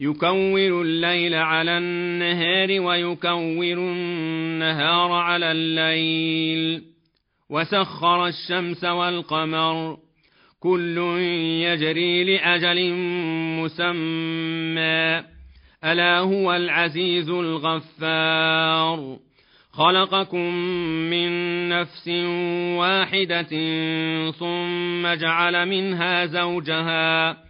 يكور الليل على النهار ويكور النهار على الليل. وسخر الشمس والقمر. كل يجري لأجل مسمى. ألا هو العزيز الغفار. خلقكم من نفس واحدة ثم جعل منها زوجها.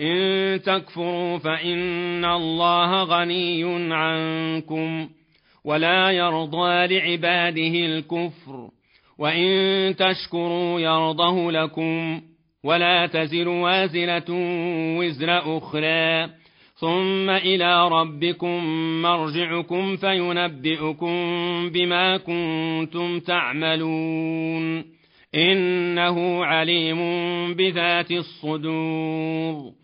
إن تكفروا فإن الله غني عنكم ولا يرضى لعباده الكفر وإن تشكروا يرضه لكم ولا تزر وازلة وزر أخرى ثم إلى ربكم مرجعكم فينبئكم بما كنتم تعملون إنه عليم بذات الصدور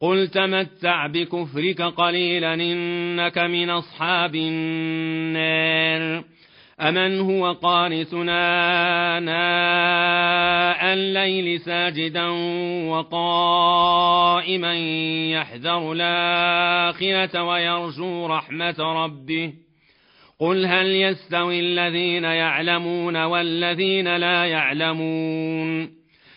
قل تمتع بكفرك قليلا إنك من أصحاب النار أمن هو قانتنا آناء الليل ساجدا وقائما يحذر الآخرة ويرجو رحمة ربه قل هل يستوي الذين يعلمون والذين لا يعلمون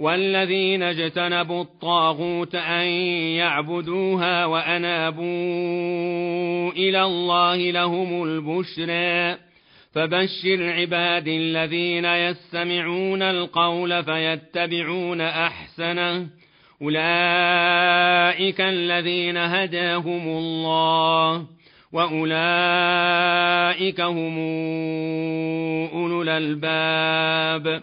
والذين اجتنبوا الطاغوت أن يعبدوها وأنابوا إلى الله لهم البشرى. فبشر عبادي الذين يستمعون القول فيتبعون أحسنه. أولئك الذين هداهم الله وأولئك هم أولو الألباب.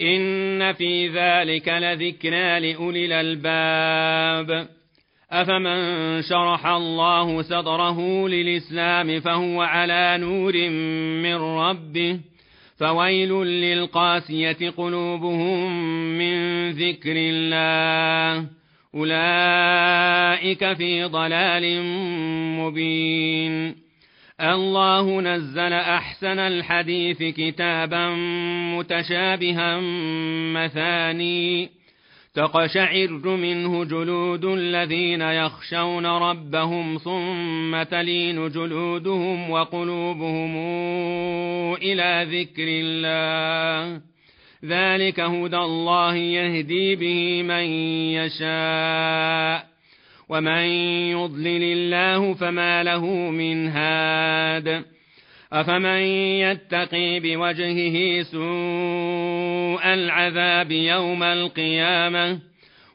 ان في ذلك لذكرى لاولي الالباب افمن شرح الله صدره للاسلام فهو على نور من ربه فويل للقاسيه قلوبهم من ذكر الله اولئك في ضلال مبين الله نزل أحسن الحديث كتابا متشابها مثاني. تقشعر منه جلود الذين يخشون ربهم ثم تلين جلودهم وقلوبهم إلى ذكر الله. ذلك هدى الله يهدي به من يشاء. ومن يضلل الله فما له من هاد افمن يتقي بوجهه سوء العذاب يوم القيامه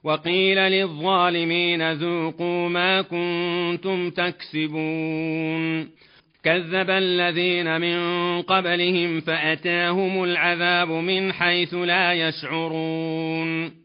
وقيل للظالمين ذوقوا ما كنتم تكسبون كذب الذين من قبلهم فاتاهم العذاب من حيث لا يشعرون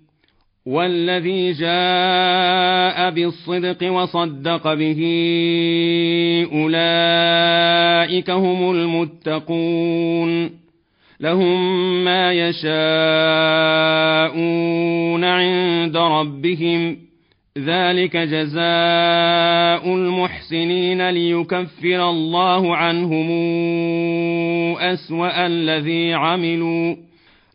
والذي جاء بالصدق وصدق به أولئك هم المتقون لهم ما يشاءون عند ربهم ذلك جزاء المحسنين ليكفر الله عنهم أسوأ الذي عملوا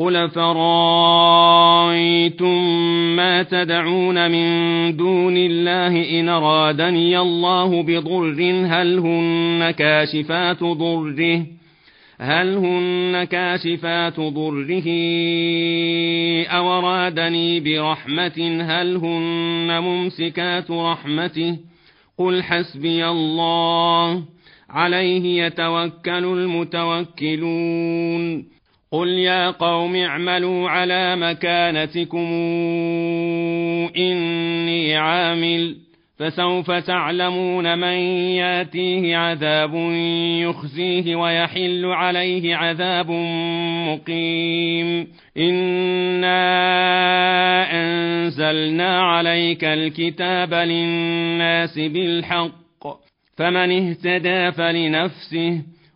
قل فرأيتم ما تدعون من دون الله إن أرادني الله بضر هل هن كاشفات ضره؟ هل هن كاشفات ضره؟ أو أرادني برحمة هل هن ممسكات رحمته؟ قل حسبي الله عليه يتوكل المتوكلون. قل يا قوم اعملوا على مكانتكم إني عامل فسوف تعلمون من ياتيه عذاب يخزيه ويحل عليه عذاب مقيم إنا أنزلنا عليك الكتاب للناس بالحق فمن اهتدى فلنفسه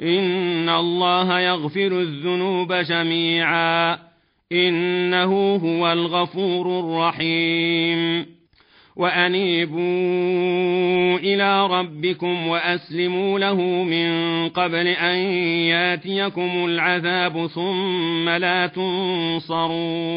إن الله يغفر الذنوب جميعا إنه هو الغفور الرحيم وأنيبوا إلى ربكم وأسلموا له من قبل أن ياتيكم العذاب ثم لا تنصرون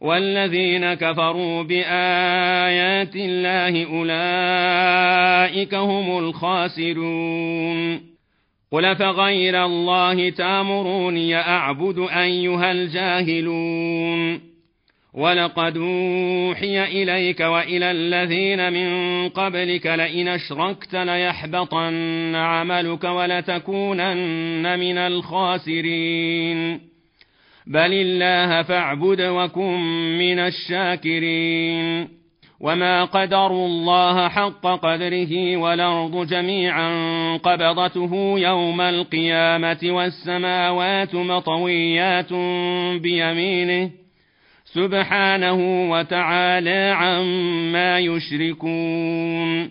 والذين كفروا بآيات الله أولئك هم الخاسرون. قل فغير الله تامروني أعبد أيها الجاهلون. ولقد أوحي إليك وإلى الذين من قبلك لئن أشركت ليحبطن عملك ولتكونن من الخاسرين. بل الله فاعبد وكن من الشاكرين وما قدروا الله حق قدره والارض جميعا قبضته يوم القيامه والسماوات مطويات بيمينه سبحانه وتعالى عما يشركون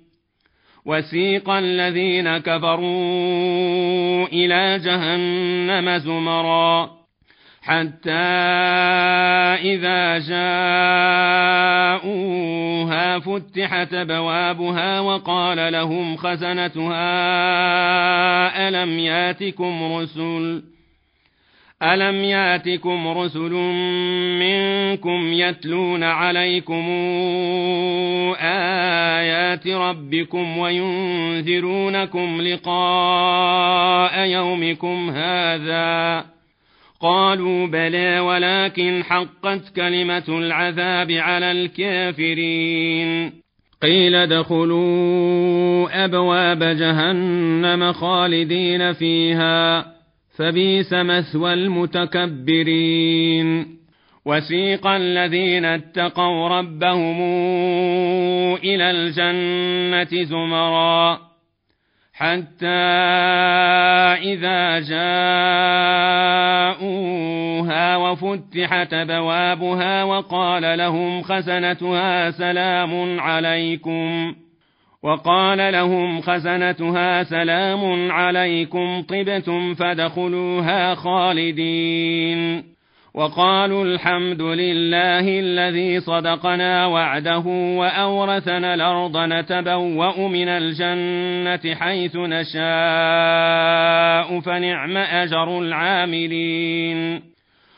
وسيق الذين كفروا إلى جهنم زمرا حتى إذا جاءوها فتحت بوابها وقال لهم خزنتها ألم ياتكم رسل ألم ياتكم رسل منكم يتلون عليكم آيات ربكم وينذرونكم لقاء يومكم هذا قالوا بلى ولكن حقت كلمة العذاب على الكافرين قيل ادخلوا أبواب جهنم خالدين فيها فبيس مثوى المتكبرين. وسيق الذين اتقوا ربهم إلى الجنة زمرا. حتى إذا جاءوها وفتحت بوابها وقال لهم خزنتها سلام عليكم. وقال لهم خزنتها سلام عليكم طبتم فادخلوها خالدين. وقالوا الحمد لله الذي صدقنا وعده وأورثنا الأرض نتبوأ من الجنة حيث نشاء فنعم أجر العاملين.